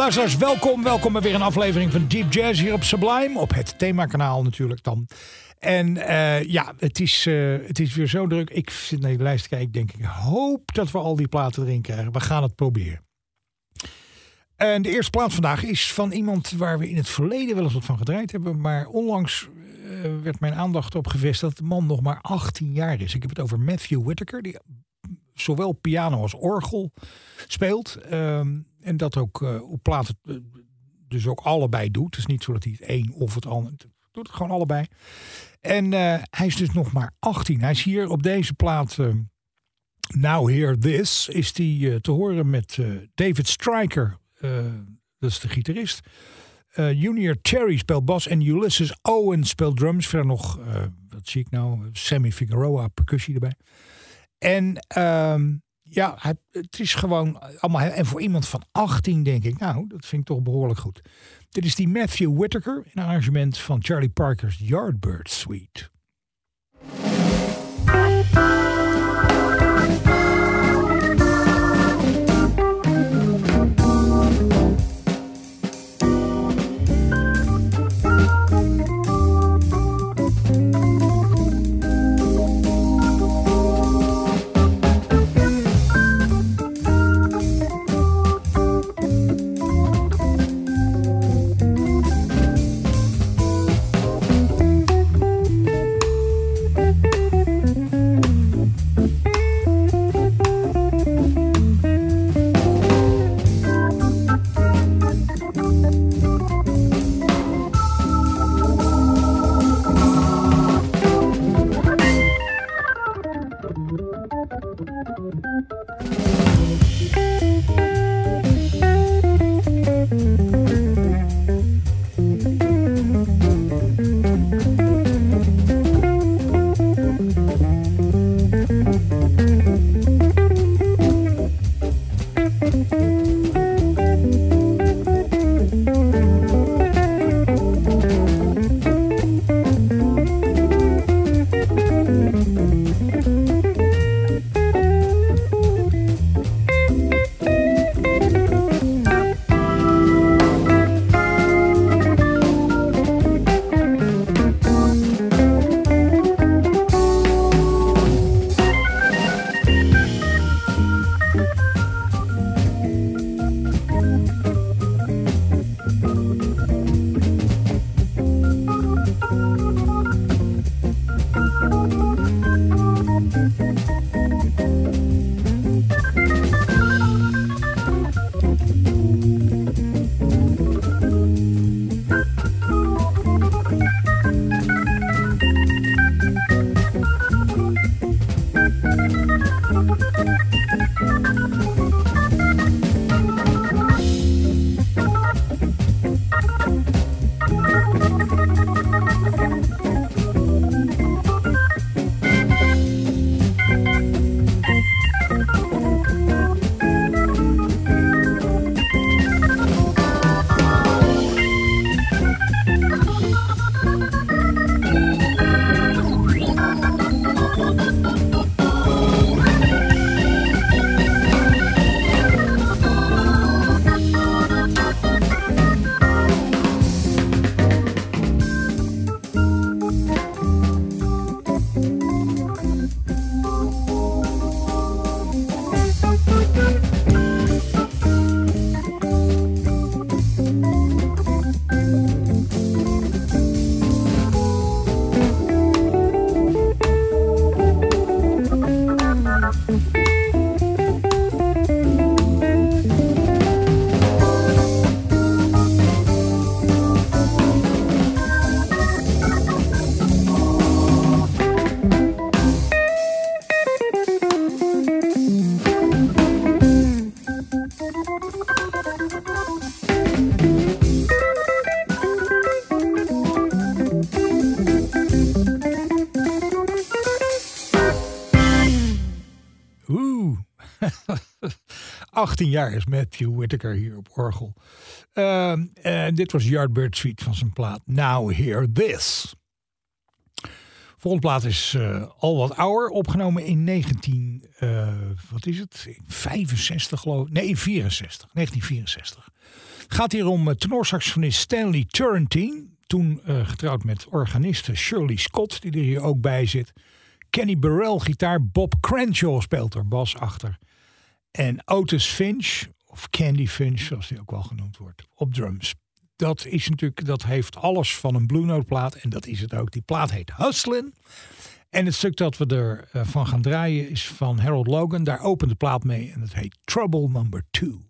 Luisteraars, welkom. Welkom bij weer een aflevering van Deep Jazz hier op Sublime. Op het themakanaal natuurlijk dan. En eh, ja, het is, eh, het is weer zo druk. Ik zit naar de lijst te kijken. Denk, ik hoop dat we al die platen erin krijgen. We gaan het proberen. En de eerste plaat vandaag is van iemand waar we in het verleden wel eens wat van gedraaid hebben. Maar onlangs eh, werd mijn aandacht op gevestigd dat de man nog maar 18 jaar is. Ik heb het over Matthew Whitaker. Die zowel piano als orgel speelt. Ehm, en dat ook eh, op platen eh, dus ook allebei doet. Het is niet zo dat hij het een of het ander doet. Het gewoon allebei. En eh, hij is dus nog maar 18. Hij is hier op deze plaat. eh, Now Hear This is die te horen met David Stryker. dat is de gitarist. Junior Cherry speelt bas en Ulysses Owen speelt drums. Verder nog, wat zie ik nou, Sammy Figueroa percussie erbij. En ehm, ja, het, is gewoon allemaal. En voor iemand van 18 denk ik, nou, dat vind ik toch behoorlijk goed. Dit is die Matthew Whitaker, een arrangement van Charlie Parker's Yardbird Suite. Bye. 18 jaar is Matthew Whitaker hier op orgel. Ehm, en dit was Yardbird Suite van zijn plaat Now Hear This. Volgende plaat is eh, al wat ouder, opgenomen in 19, eh, wat is het? 65 geloof ik. Nee, 64. 1964. Het gaat hier om uh, tenorsaxofonist Stanley Turrentine. Toen getrouwd met organiste Shirley Scott, die er hier ook bij zit. Kenny Burrell gitaar, Bob Crenshaw speelt er bas achter. En Otis Finch, of Candy Finch, zoals hij ook wel genoemd wordt, op drums. Dat is natuurlijk, dat heeft alles van een Blue Note plaat. En dat is het ook. Die plaat heet Hustlin. En het stuk dat we ervan van gaan draaien is van Harold Logan. Daar opent de plaat mee en het heet Trouble Number 2.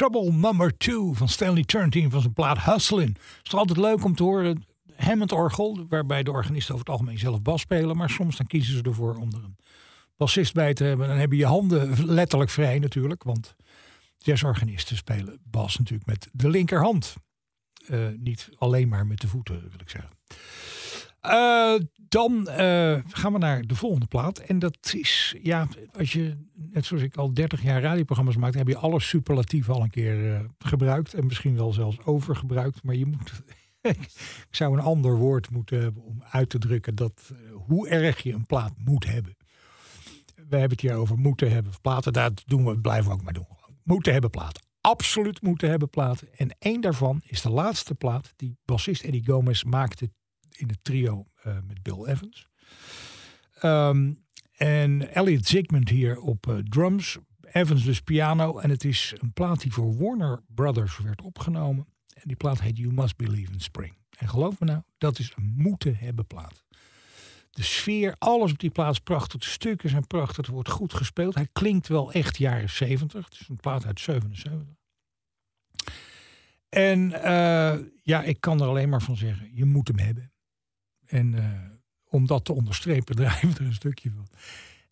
Trouble Number 2 van Stanley Turrentine van zijn plaat Hustlin. Het is altijd leuk om te horen. Hammond orgel, waarbij de organisten over het algemeen zelf bas spelen. Maar soms dan kiezen ze ervoor om er een bassist bij te hebben. Dan heb je je handen letterlijk vrij natuurlijk. Want jazzorganisten spelen bas natuurlijk met de linkerhand. Uh, niet alleen maar met de voeten, wil ik zeggen. Uh, dan uh, gaan we naar de volgende plaat. En dat is, ja, als je, net zoals ik al 30 jaar radioprogramma's maak, heb je alle superlatieven al een keer uh, gebruikt. En misschien wel zelfs overgebruikt. Maar je moet, ik zou een ander woord moeten hebben om uit te drukken dat, hoe erg je een plaat moet hebben. We hebben het hier over moeten hebben platen. Dat doen we, blijven we ook maar doen. Moeten hebben platen. Absoluut moeten hebben platen. En één daarvan is de laatste plaat die bassist Eddie Gomez maakte in het trio uh, met Bill Evans. Um, en Elliot Zigmund hier op uh, drums. Evans dus piano. En het is een plaat die voor Warner Brothers werd opgenomen. En die plaat heet You Must Believe in Spring. En geloof me nou, dat is een moeten hebben plaat. De sfeer, alles op die plaats prachtig. De stukken zijn prachtig. Het wordt goed gespeeld. Hij klinkt wel echt jaren 70. Het is een plaat uit 77. En uh, ja, ik kan er alleen maar van zeggen, je moet hem hebben. En uh, om dat te onderstrepen, draaien we er een stukje van.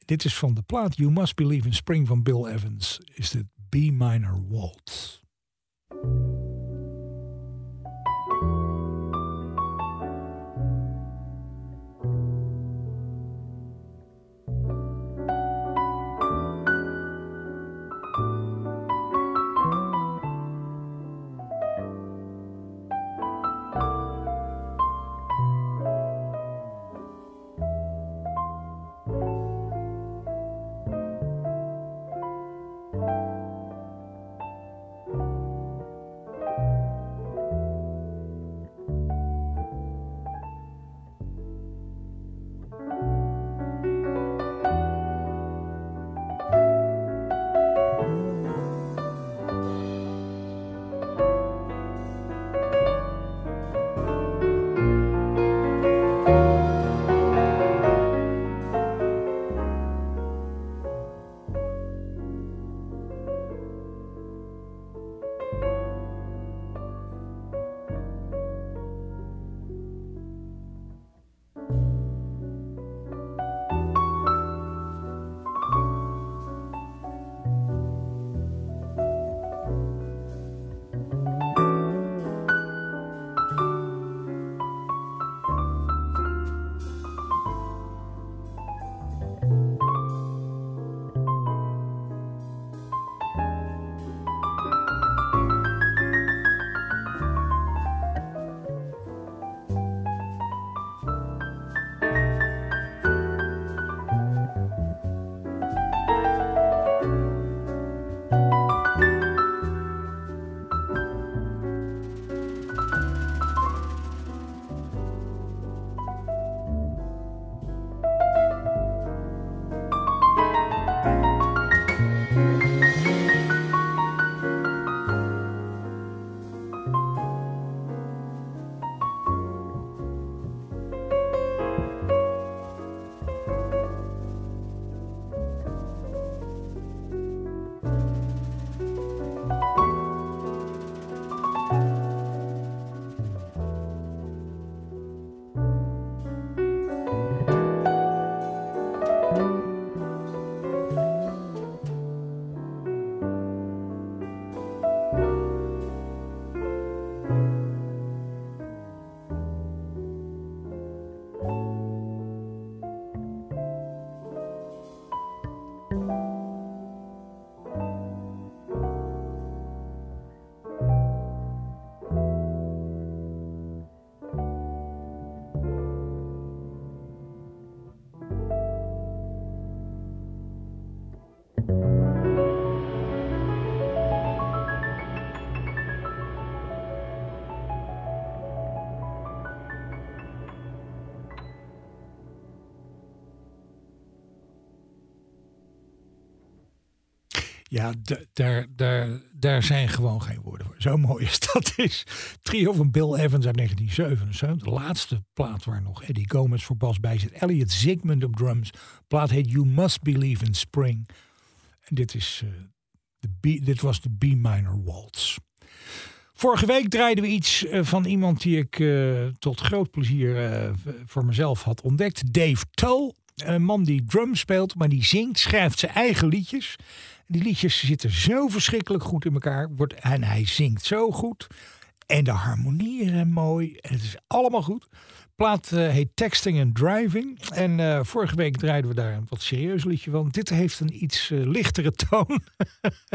Dit is van de plaat You Must Believe in Spring van Bill Evans. Is de B minor waltz. Ja, daar, daar, daar zijn gewoon geen woorden voor. Zo mooi is dat is. Trio van Bill Evans uit 1977. De laatste plaat waar nog Eddie Gomez voor bas bij zit. Elliot Zigmund op drums. Plaat heet You Must Believe in Spring. En dit, is, eh, de dit was de B-minor waltz. Vorige week draaiden we iets eh, van iemand die ik eh, tot groot plezier voor mezelf had ontdekt. Dave Toll. Een man die drum speelt, maar die zingt, schrijft zijn eigen liedjes. Die liedjes zitten zo verschrikkelijk goed in elkaar. Wordt, en hij zingt zo goed. En de harmonieën zijn mooi. En het is allemaal goed. Plaat eh, heet Texting and Driving. En eh, vorige week draaiden we daar een wat serieus liedje van. Dit heeft een iets eh, lichtere toon.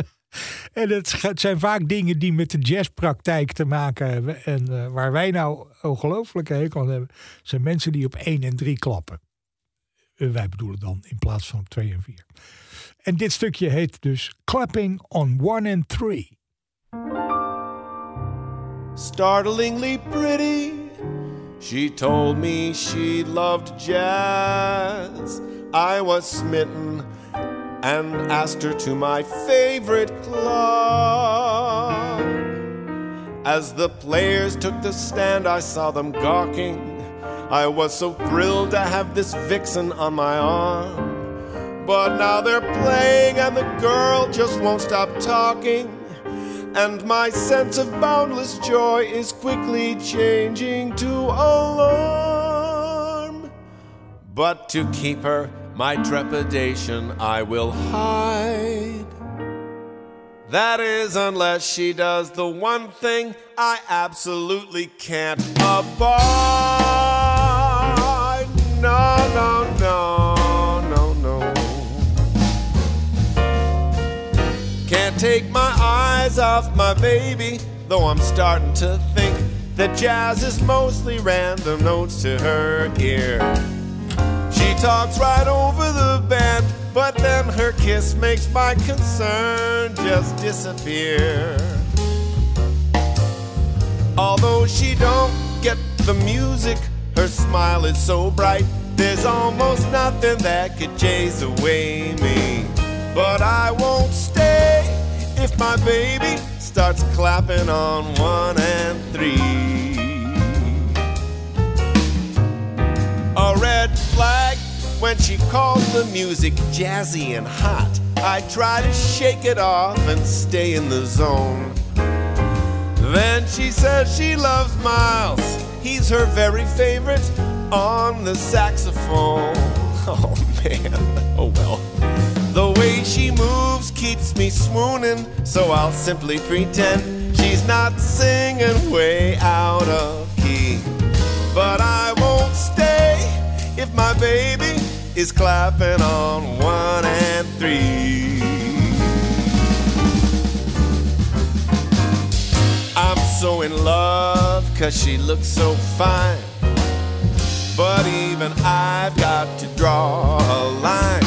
en het, zijn vaak dingen die met de jazzpraktijk te maken hebben. En waar wij nou ongelooflijke hekel aan hebben, zijn mensen die op 1 en 3 klappen. Eh, wij bedoelen dan in plaats van op 2 en 4. En dit stukje heet dus Clapping on 1 and 3. startlingly pretty. She told me she loved jazz. I was smitten and asked her to my favorite club. As the players took the stand, I saw them gawking. I was so thrilled to have this vixen on my arm. But now they're playing, and the girl just won't stop talking. And my sense of boundless joy is quickly changing to alarm. But to keep her, my trepidation I will hide. That is, unless she does the one thing I absolutely can't abide. No, no, no, no, no. Can't take my eyes off my baby, though I'm starting to think that jazz is mostly random notes to her ear. She talks right over the band, but then her kiss makes my concern just disappear. Although she don't get the music, her smile is so bright. There's almost nothing that could chase away me. But I won't stay if my baby starts clapping on one and three. A red flag when she calls the music jazzy and hot. I try to shake it off and stay in the zone. Then she says she loves Miles. He's her very favorite on the saxophone. Oh man, oh well. The way she moves keeps me swooning, so I'll simply pretend she's not singing way out of key. But I won't stay if my baby is clapping on one and three. So in love cause she looks so fine. But even I've got to draw a line.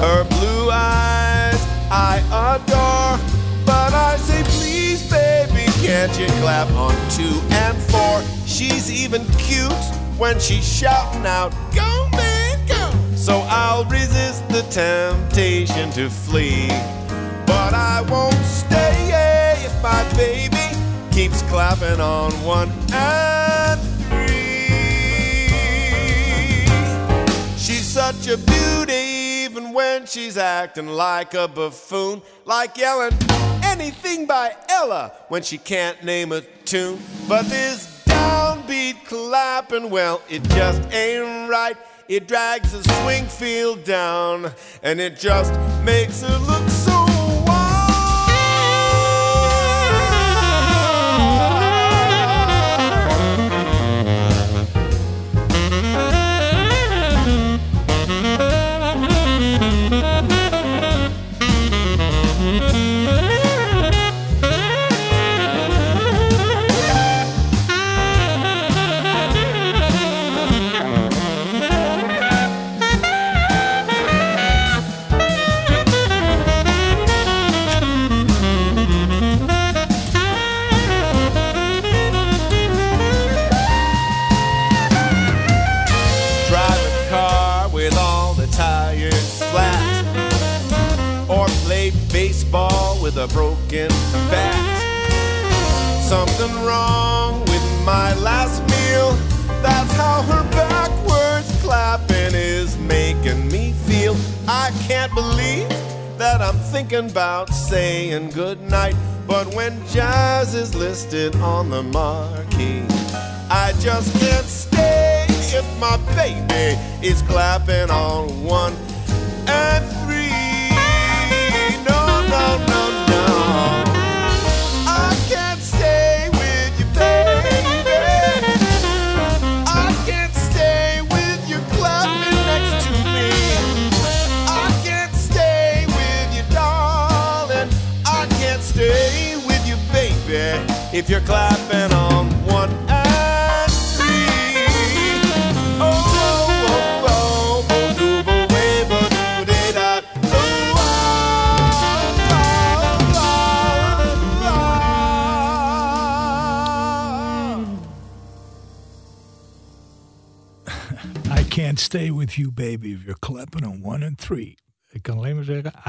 Her blue eyes I adore. But I say, please, baby, can't you clap on two and four? She's even cute when she's shouting out, Go, man, go! So I'll resist the temptation to flee. But I won't stay eh, if my baby keeps clapping on one and three. She's such a beauty, even when she's acting like a buffoon, like yelling anything by Ella when she can't name a tune. But this downbeat clapping, well, it just ain't right. It drags the swing field down, and it just makes her look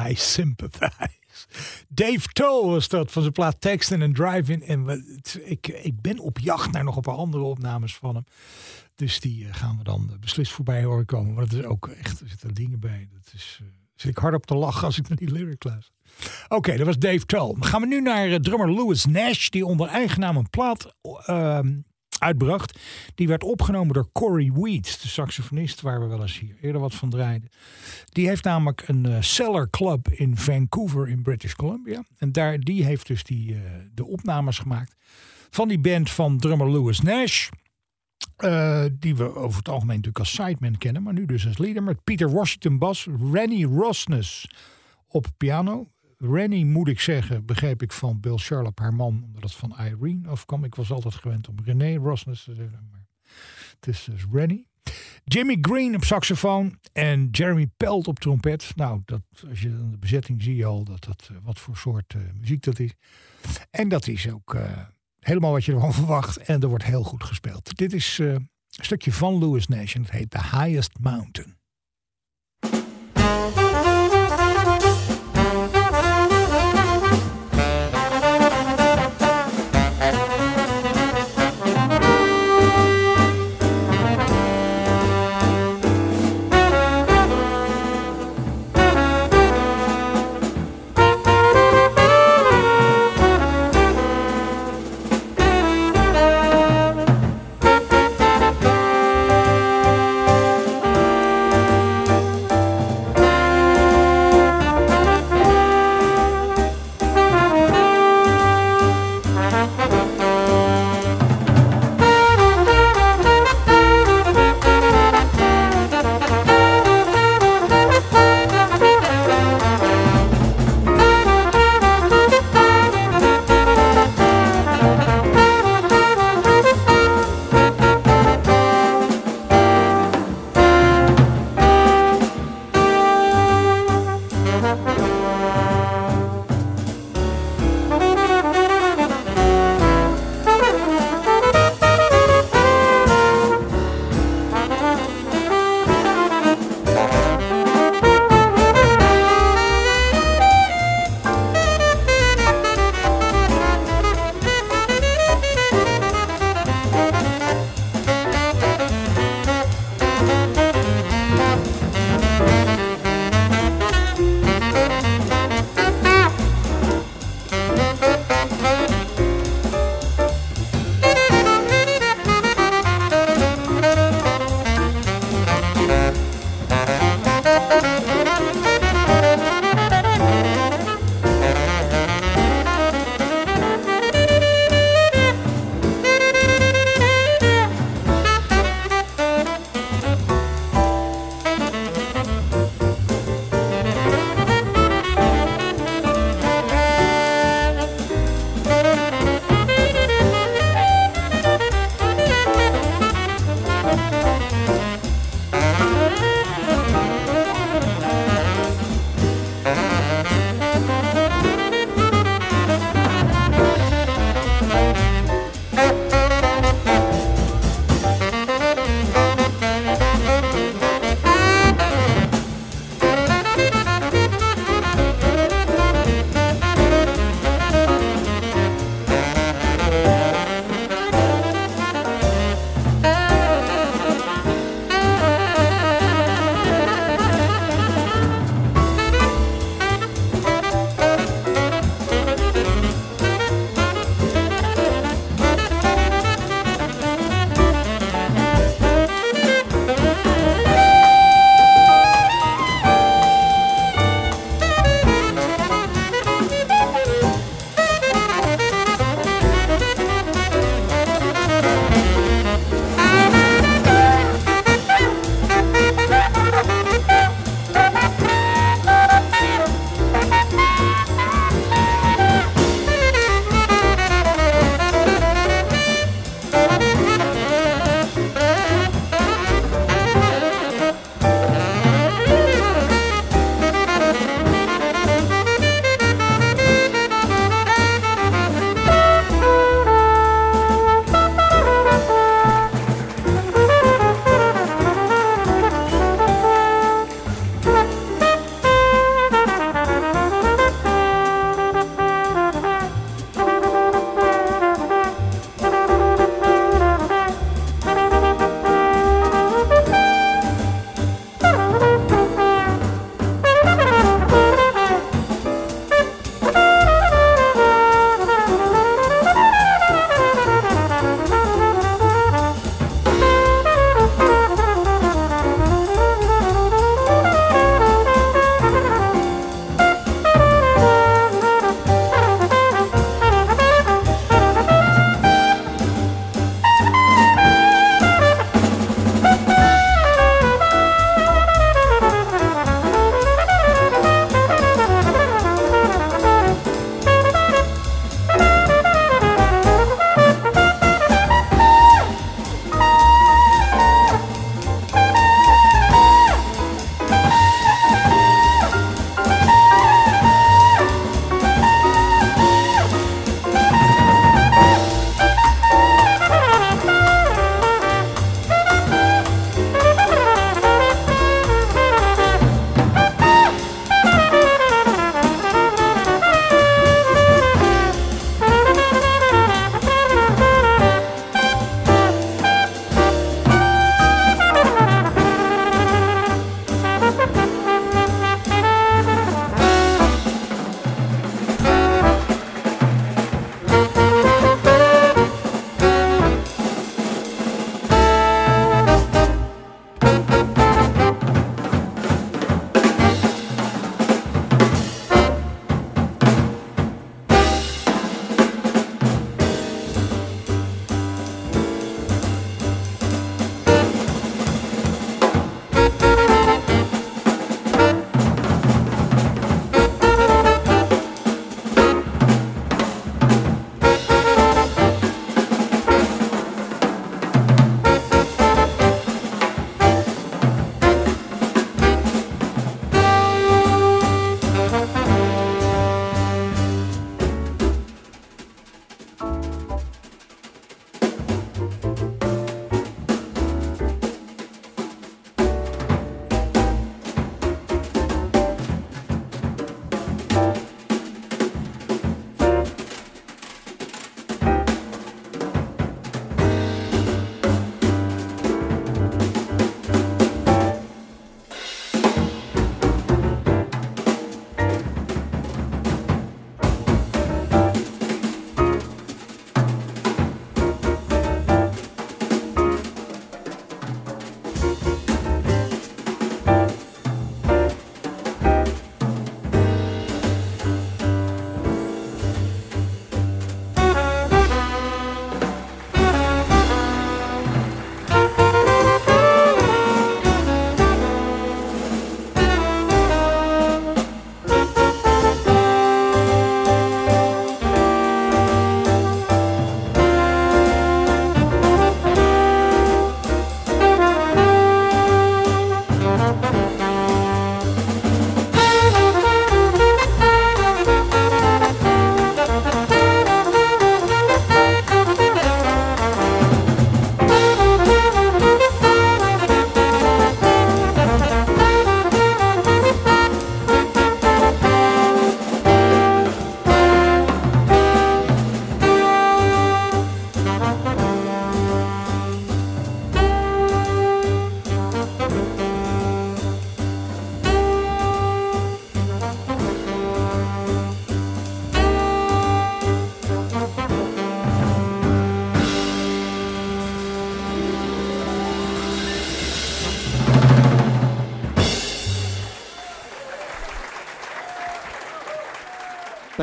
I. Dave Toll was dat van zijn plaat Teksten en Drive-In. En ik, ik ben op jacht naar nog een paar andere opnames van hem. Dus die eh, gaan we dan eh, beslist voorbij horen komen. Maar dat is ook echt, er zitten dingen bij. Dat is, eh, zit ik hard op te lachen als ik naar die lyric luister. Oké, dat was Dave Toll. Gaan we nu naar drummer Louis Nash, die onder eigen naam een plaat ehm, uitbracht. Die werd opgenomen door Corey Weed, de saxofonist, waar we wel eens hier eerder wat van draaiden. Die heeft namelijk een eh, cellar club in Vancouver in British Columbia. En daar, die heeft dus die, eh, de opnames gemaakt van die band van drummer Louis Nash. eh, die we over het algemeen natuurlijk als sideman kennen, maar nu dus als leader. Met Peter Washington bas, Rennie Rosnes op piano. Rennie, moet ik zeggen, begreep ik van Bill Sharlop, haar man, omdat het van Irene afkwam. Ik was altijd gewend om René Rosnes te zeggen, maar het is dus Rennie. Jimmy Green op saxofoon en Jeremy Pelt op trompet. Nou, dat, als je de bezetting zie je al dat dat, eh, wat voor soort eh, muziek dat is. En dat is ook eh, helemaal wat je ervan verwacht. En er wordt heel goed gespeeld. Dit is een stukje van Louis Nash en het heet The Highest Mountain.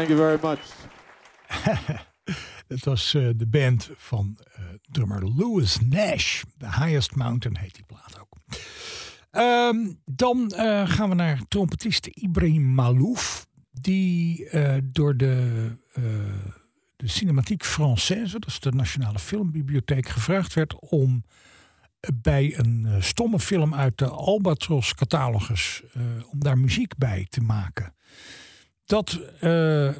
Thank you very much. Het was eh, de band van eh, drummer Louis Nash. The Highest Mountain heet die plaat ook. Ehm, dan eh, gaan we naar trompetist Ibrahim Malouf. Die door de, de Cinématique Française, dat is de Nationale Filmbibliotheek, gevraagd werd om bij een stomme film uit de Albatros catalogus eh, om daar muziek bij te maken. Dat eh,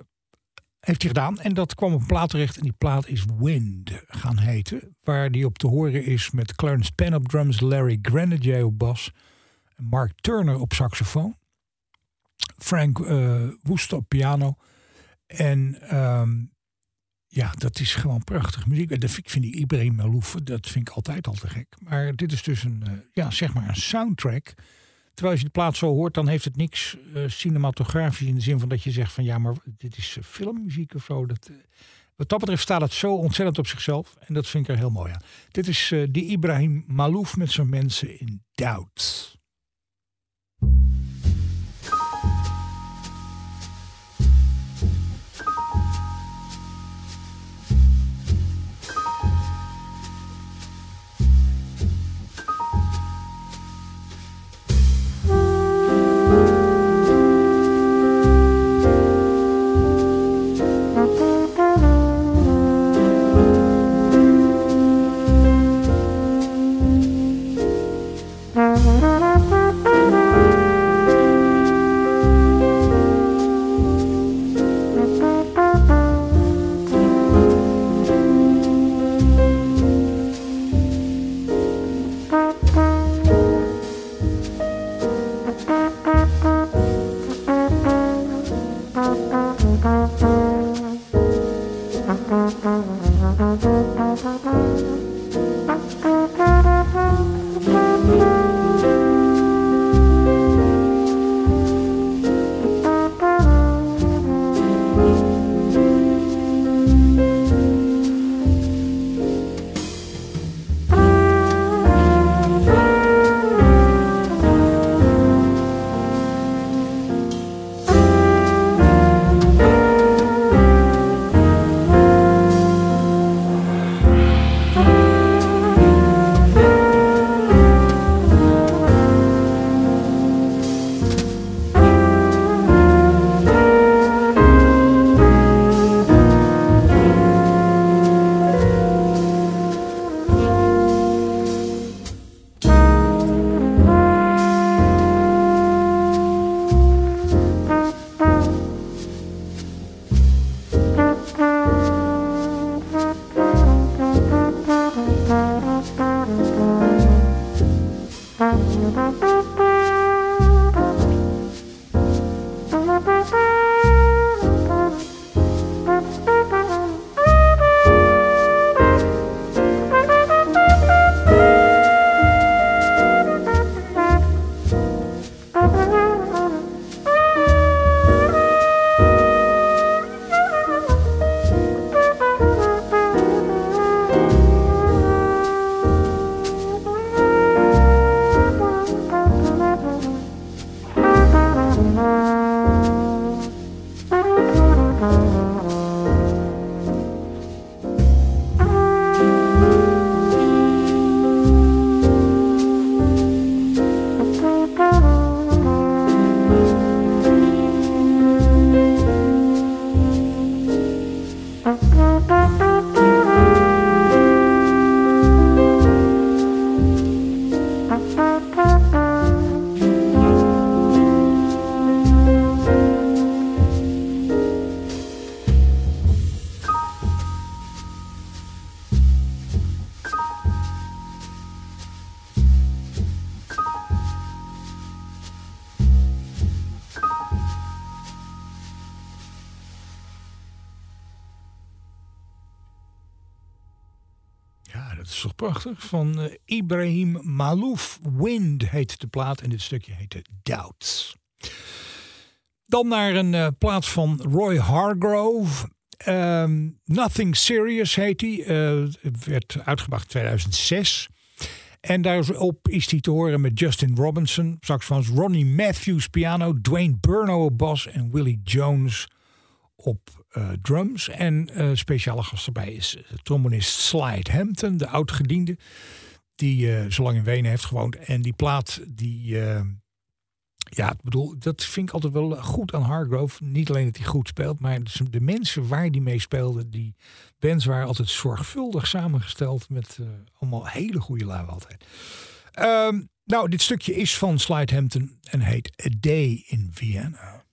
heeft hij gedaan en dat kwam op een plaat terecht en die plaat is Wind gaan heten. Waar die op te horen is met Clarence Penn op drums, Larry Grenadier op bas, Mark Turner op saxofoon, Frank eh Woest op piano en ehm, ja, dat is gewoon prachtig muziek. Dat vind, ik vind die Ibrahim Malouf, dat vind ik altijd al te gek. Maar dit is dus een, eh, ja, zeg maar een soundtrack. Terwijl als je de plaat zo hoort, dan heeft het niks eh, cinematografisch in de zin van dat je zegt van ja, maar dit is eh, filmmuziek of zo. Dat, eh, wat dat betreft staat het zo ontzettend op zichzelf. En dat vind ik er heel mooi aan. Dit is eh, die Ibrahim Malouf met zijn mensen in Doubt. Prachtig. Van eh, Ibrahim Malouf. Wind heet de plaat en dit stukje heette Doubts. Dan naar een eh, plaat van Roy Hargrove. Ehm, Nothing Serious heet hij. Het werd uitgebracht in 2006. En daarop is hij te horen met Justin Robinson, saxofoons, Ronnie Matthews piano, Dwayne Burno op bas en Willie Jones op eh, drums. En eh, speciale gast erbij is trombonist Slide Hampton, de oud-gediende. Die eh, zo lang in Wenen heeft gewoond. En die plaat, die... eh, ja, ik bedoel, dat vind ik altijd wel goed aan Hargrove. Niet alleen dat hij goed speelt, maar dus de mensen waar die mee speelden, die bands waren altijd zorgvuldig samengesteld met eh, allemaal hele goede lui altijd. Ehm, nou, dit stukje is van Slide Hampton en heet A Day in Vienna.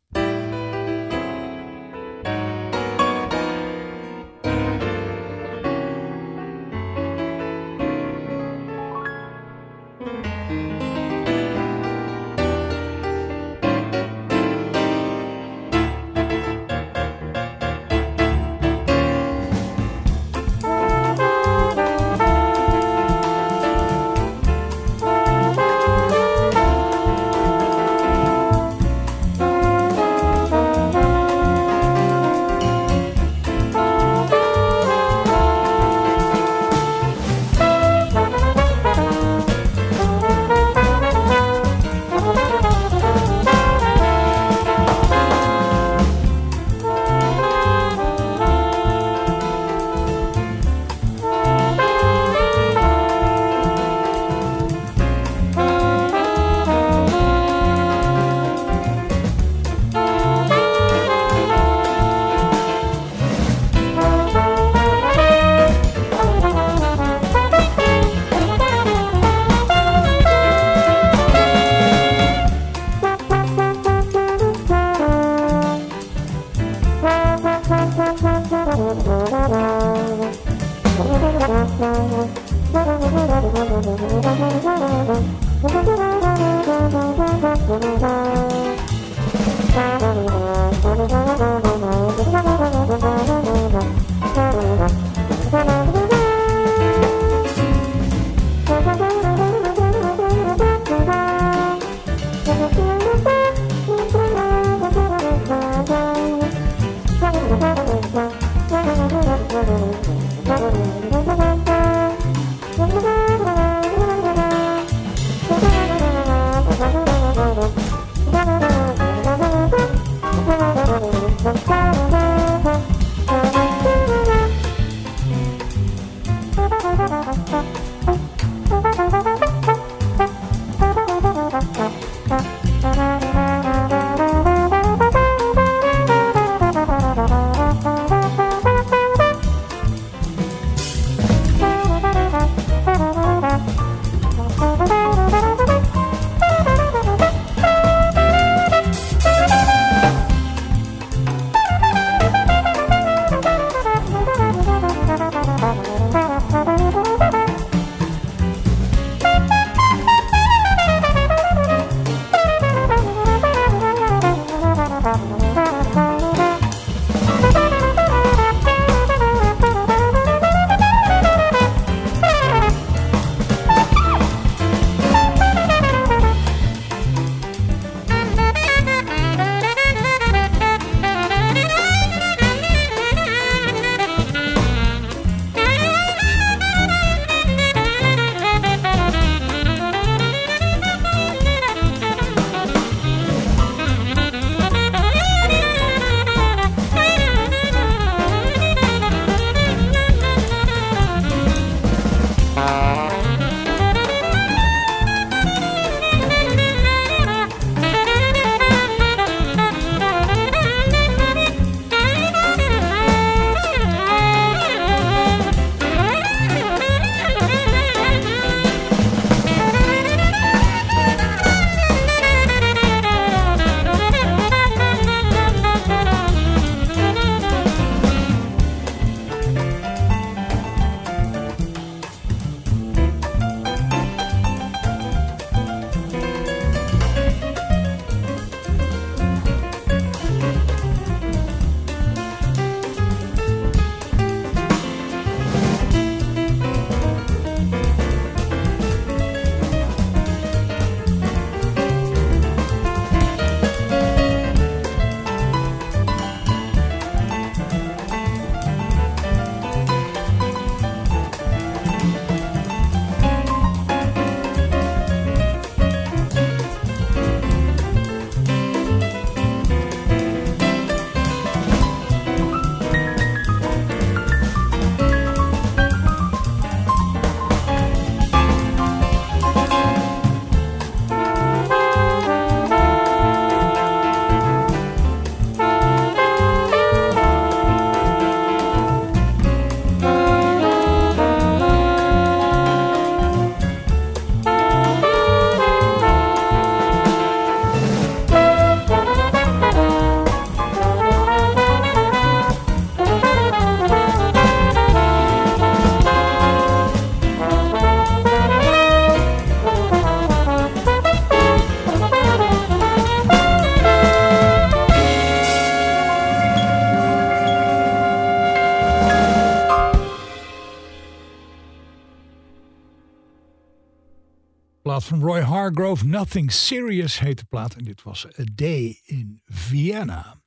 Nothing Serious heet de plaat. En dit was A Day in Vienna.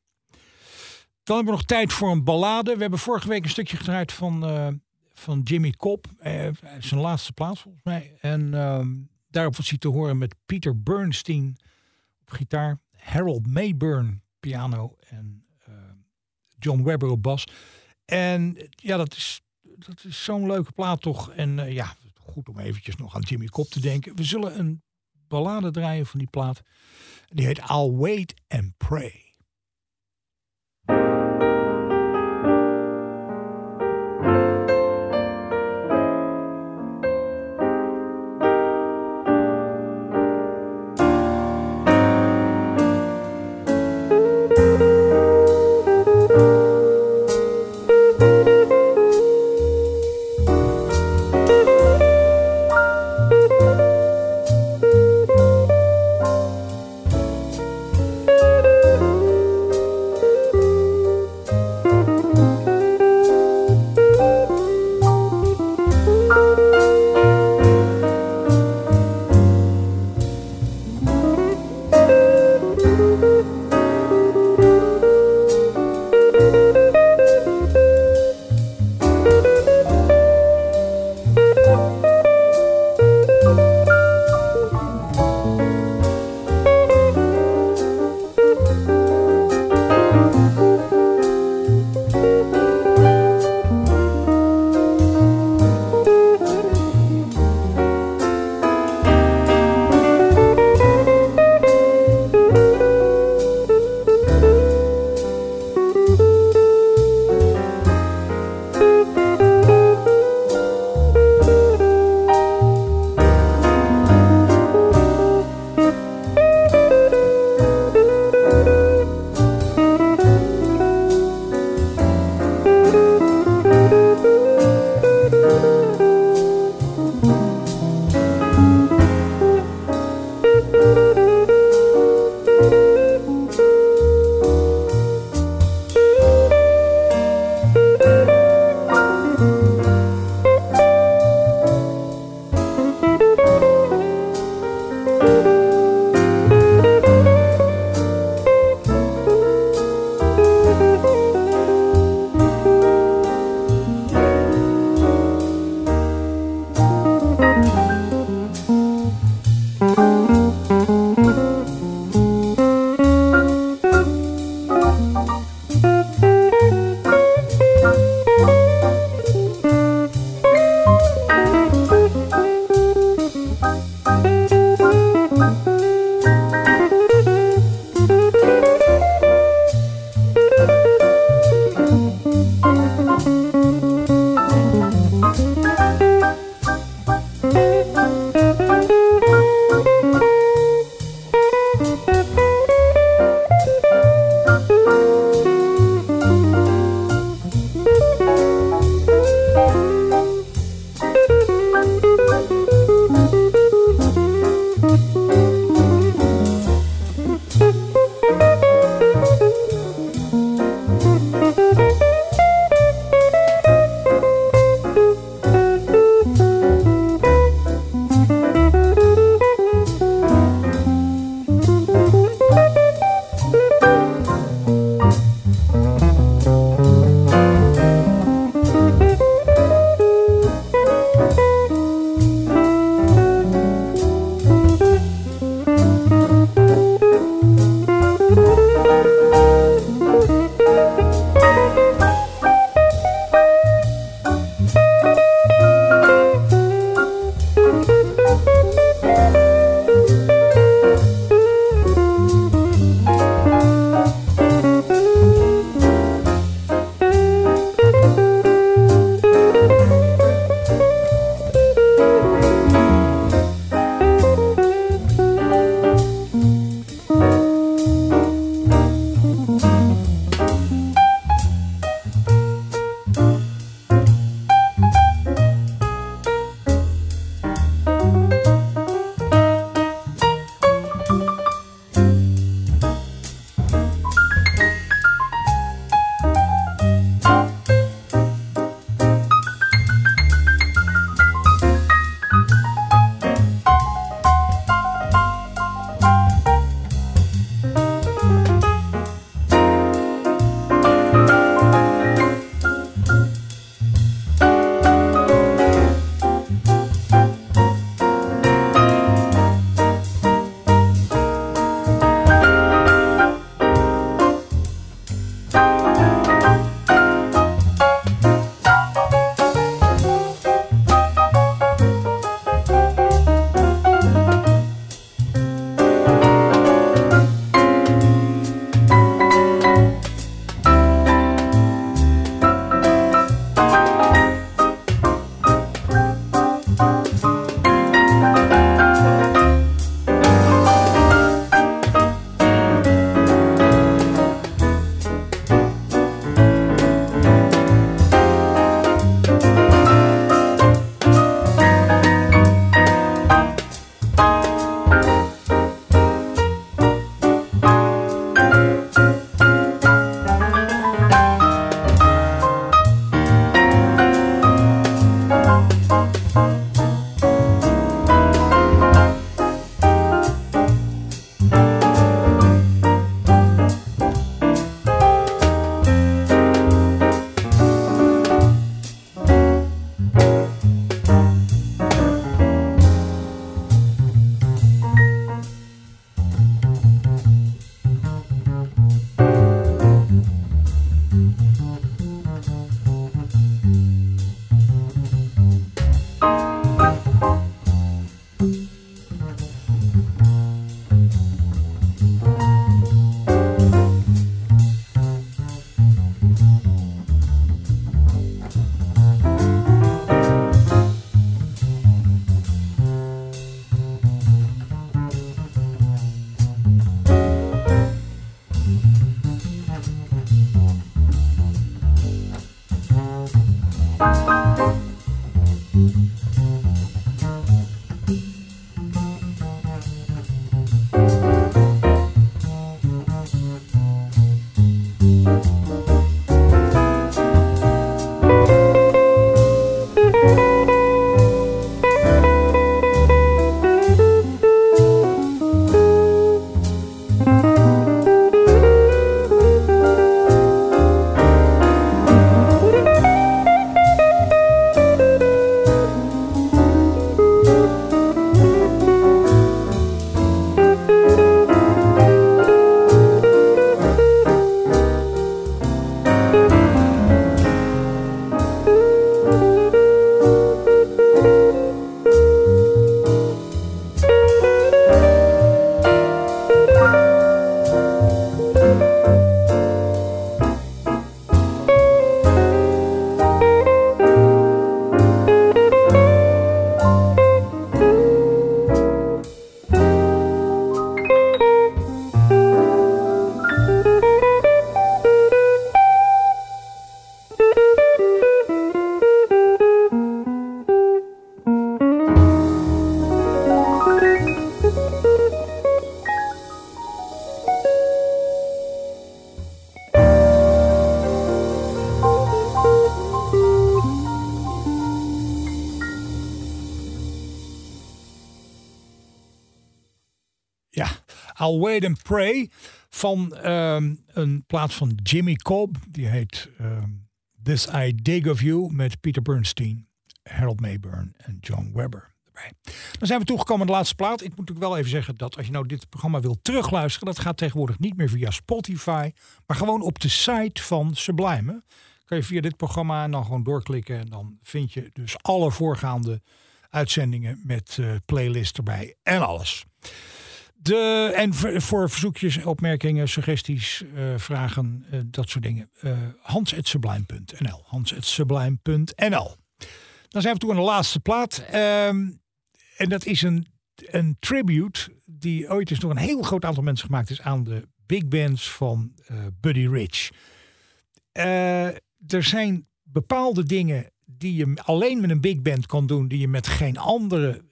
Dan hebben we nog tijd voor een ballade. We hebben vorige week een stukje gedraaid van, eh, van Jimmy Cobb. Uh, zijn laatste plaat volgens mij. En uh, daarop was hij te horen met Peter Bernstein op gitaar. Harold Mayburn piano en uh, John Webber op bas. En ja, dat is, dat is zo'n leuke plaat toch. En ja, goed om eventjes nog aan Jimmy Cobb te denken. We zullen een ballade draaien van die plaat. Die heet I'll Wait and Pray. I'll Wait and Pray van ehm, een plaat van Jimmy Cobb. Die heet ehm, This I Dig of You met Peter Bernstein, Harold Mayburn en John Webber. Dan zijn we toegekomen aan de laatste plaat. Ik moet natuurlijk wel even zeggen dat als je nou dit programma wilt terugluisteren, dat gaat tegenwoordig niet meer via Spotify, maar gewoon op de site van Sublime. Kan je via dit programma en dan gewoon doorklikken en dan vind je dus alle voorgaande uitzendingen met eh playlist erbij en alles. De, en voor verzoekjes, opmerkingen, suggesties, eh, vragen, eh, dat soort dingen. eh hans.sublime.nl hans.sublime.nl Dan zijn we toe aan de laatste plaat. Ehm, en dat is een, een tribute die ooit eens door een heel groot aantal mensen gemaakt is aan de big bands van Buddy Rich. Er zijn bepaalde dingen die je alleen met een big band kan doen, die je met geen andere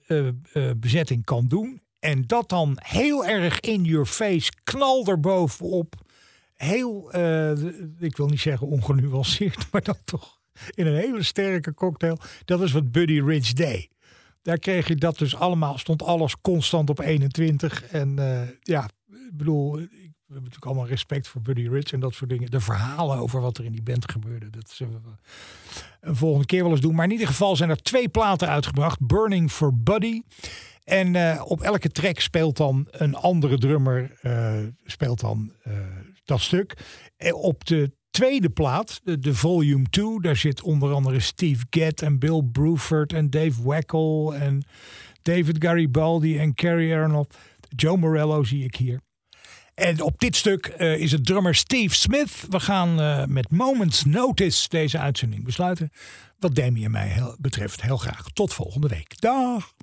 bezetting kan doen. En dat dan heel erg in your face, knal erbovenop. Heel, eh, ik wil niet zeggen ongenuanceerd, maar dan toch in een hele sterke cocktail. Dat is wat Buddy Rich deed. Daar kreeg je dat dus allemaal, stond alles constant op 21. En eh, ja, ik bedoel, hebben natuurlijk allemaal respect voor Buddy Rich en dat soort dingen. De verhalen over wat er in die band gebeurde, dat zullen we een volgende keer wel eens doen. Maar in ieder geval zijn er twee platen uitgebracht. Burning for Buddy. En eh, op elke track speelt dan een andere drummer eh, speelt dan eh, dat stuk. En op de tweede plaat, de, de volume 2, daar zit onder andere Steve Gadd en Bill Bruford en Dave Wackel en David Garibaldi en Carrie Aronoff. Joe Morello zie ik hier. En op dit stuk eh, is het drummer Steve Smith. We gaan eh, met Moments Notice deze uitzending besluiten. Wat Demi en mij heel- betreft heel graag. Tot volgende week. Dag!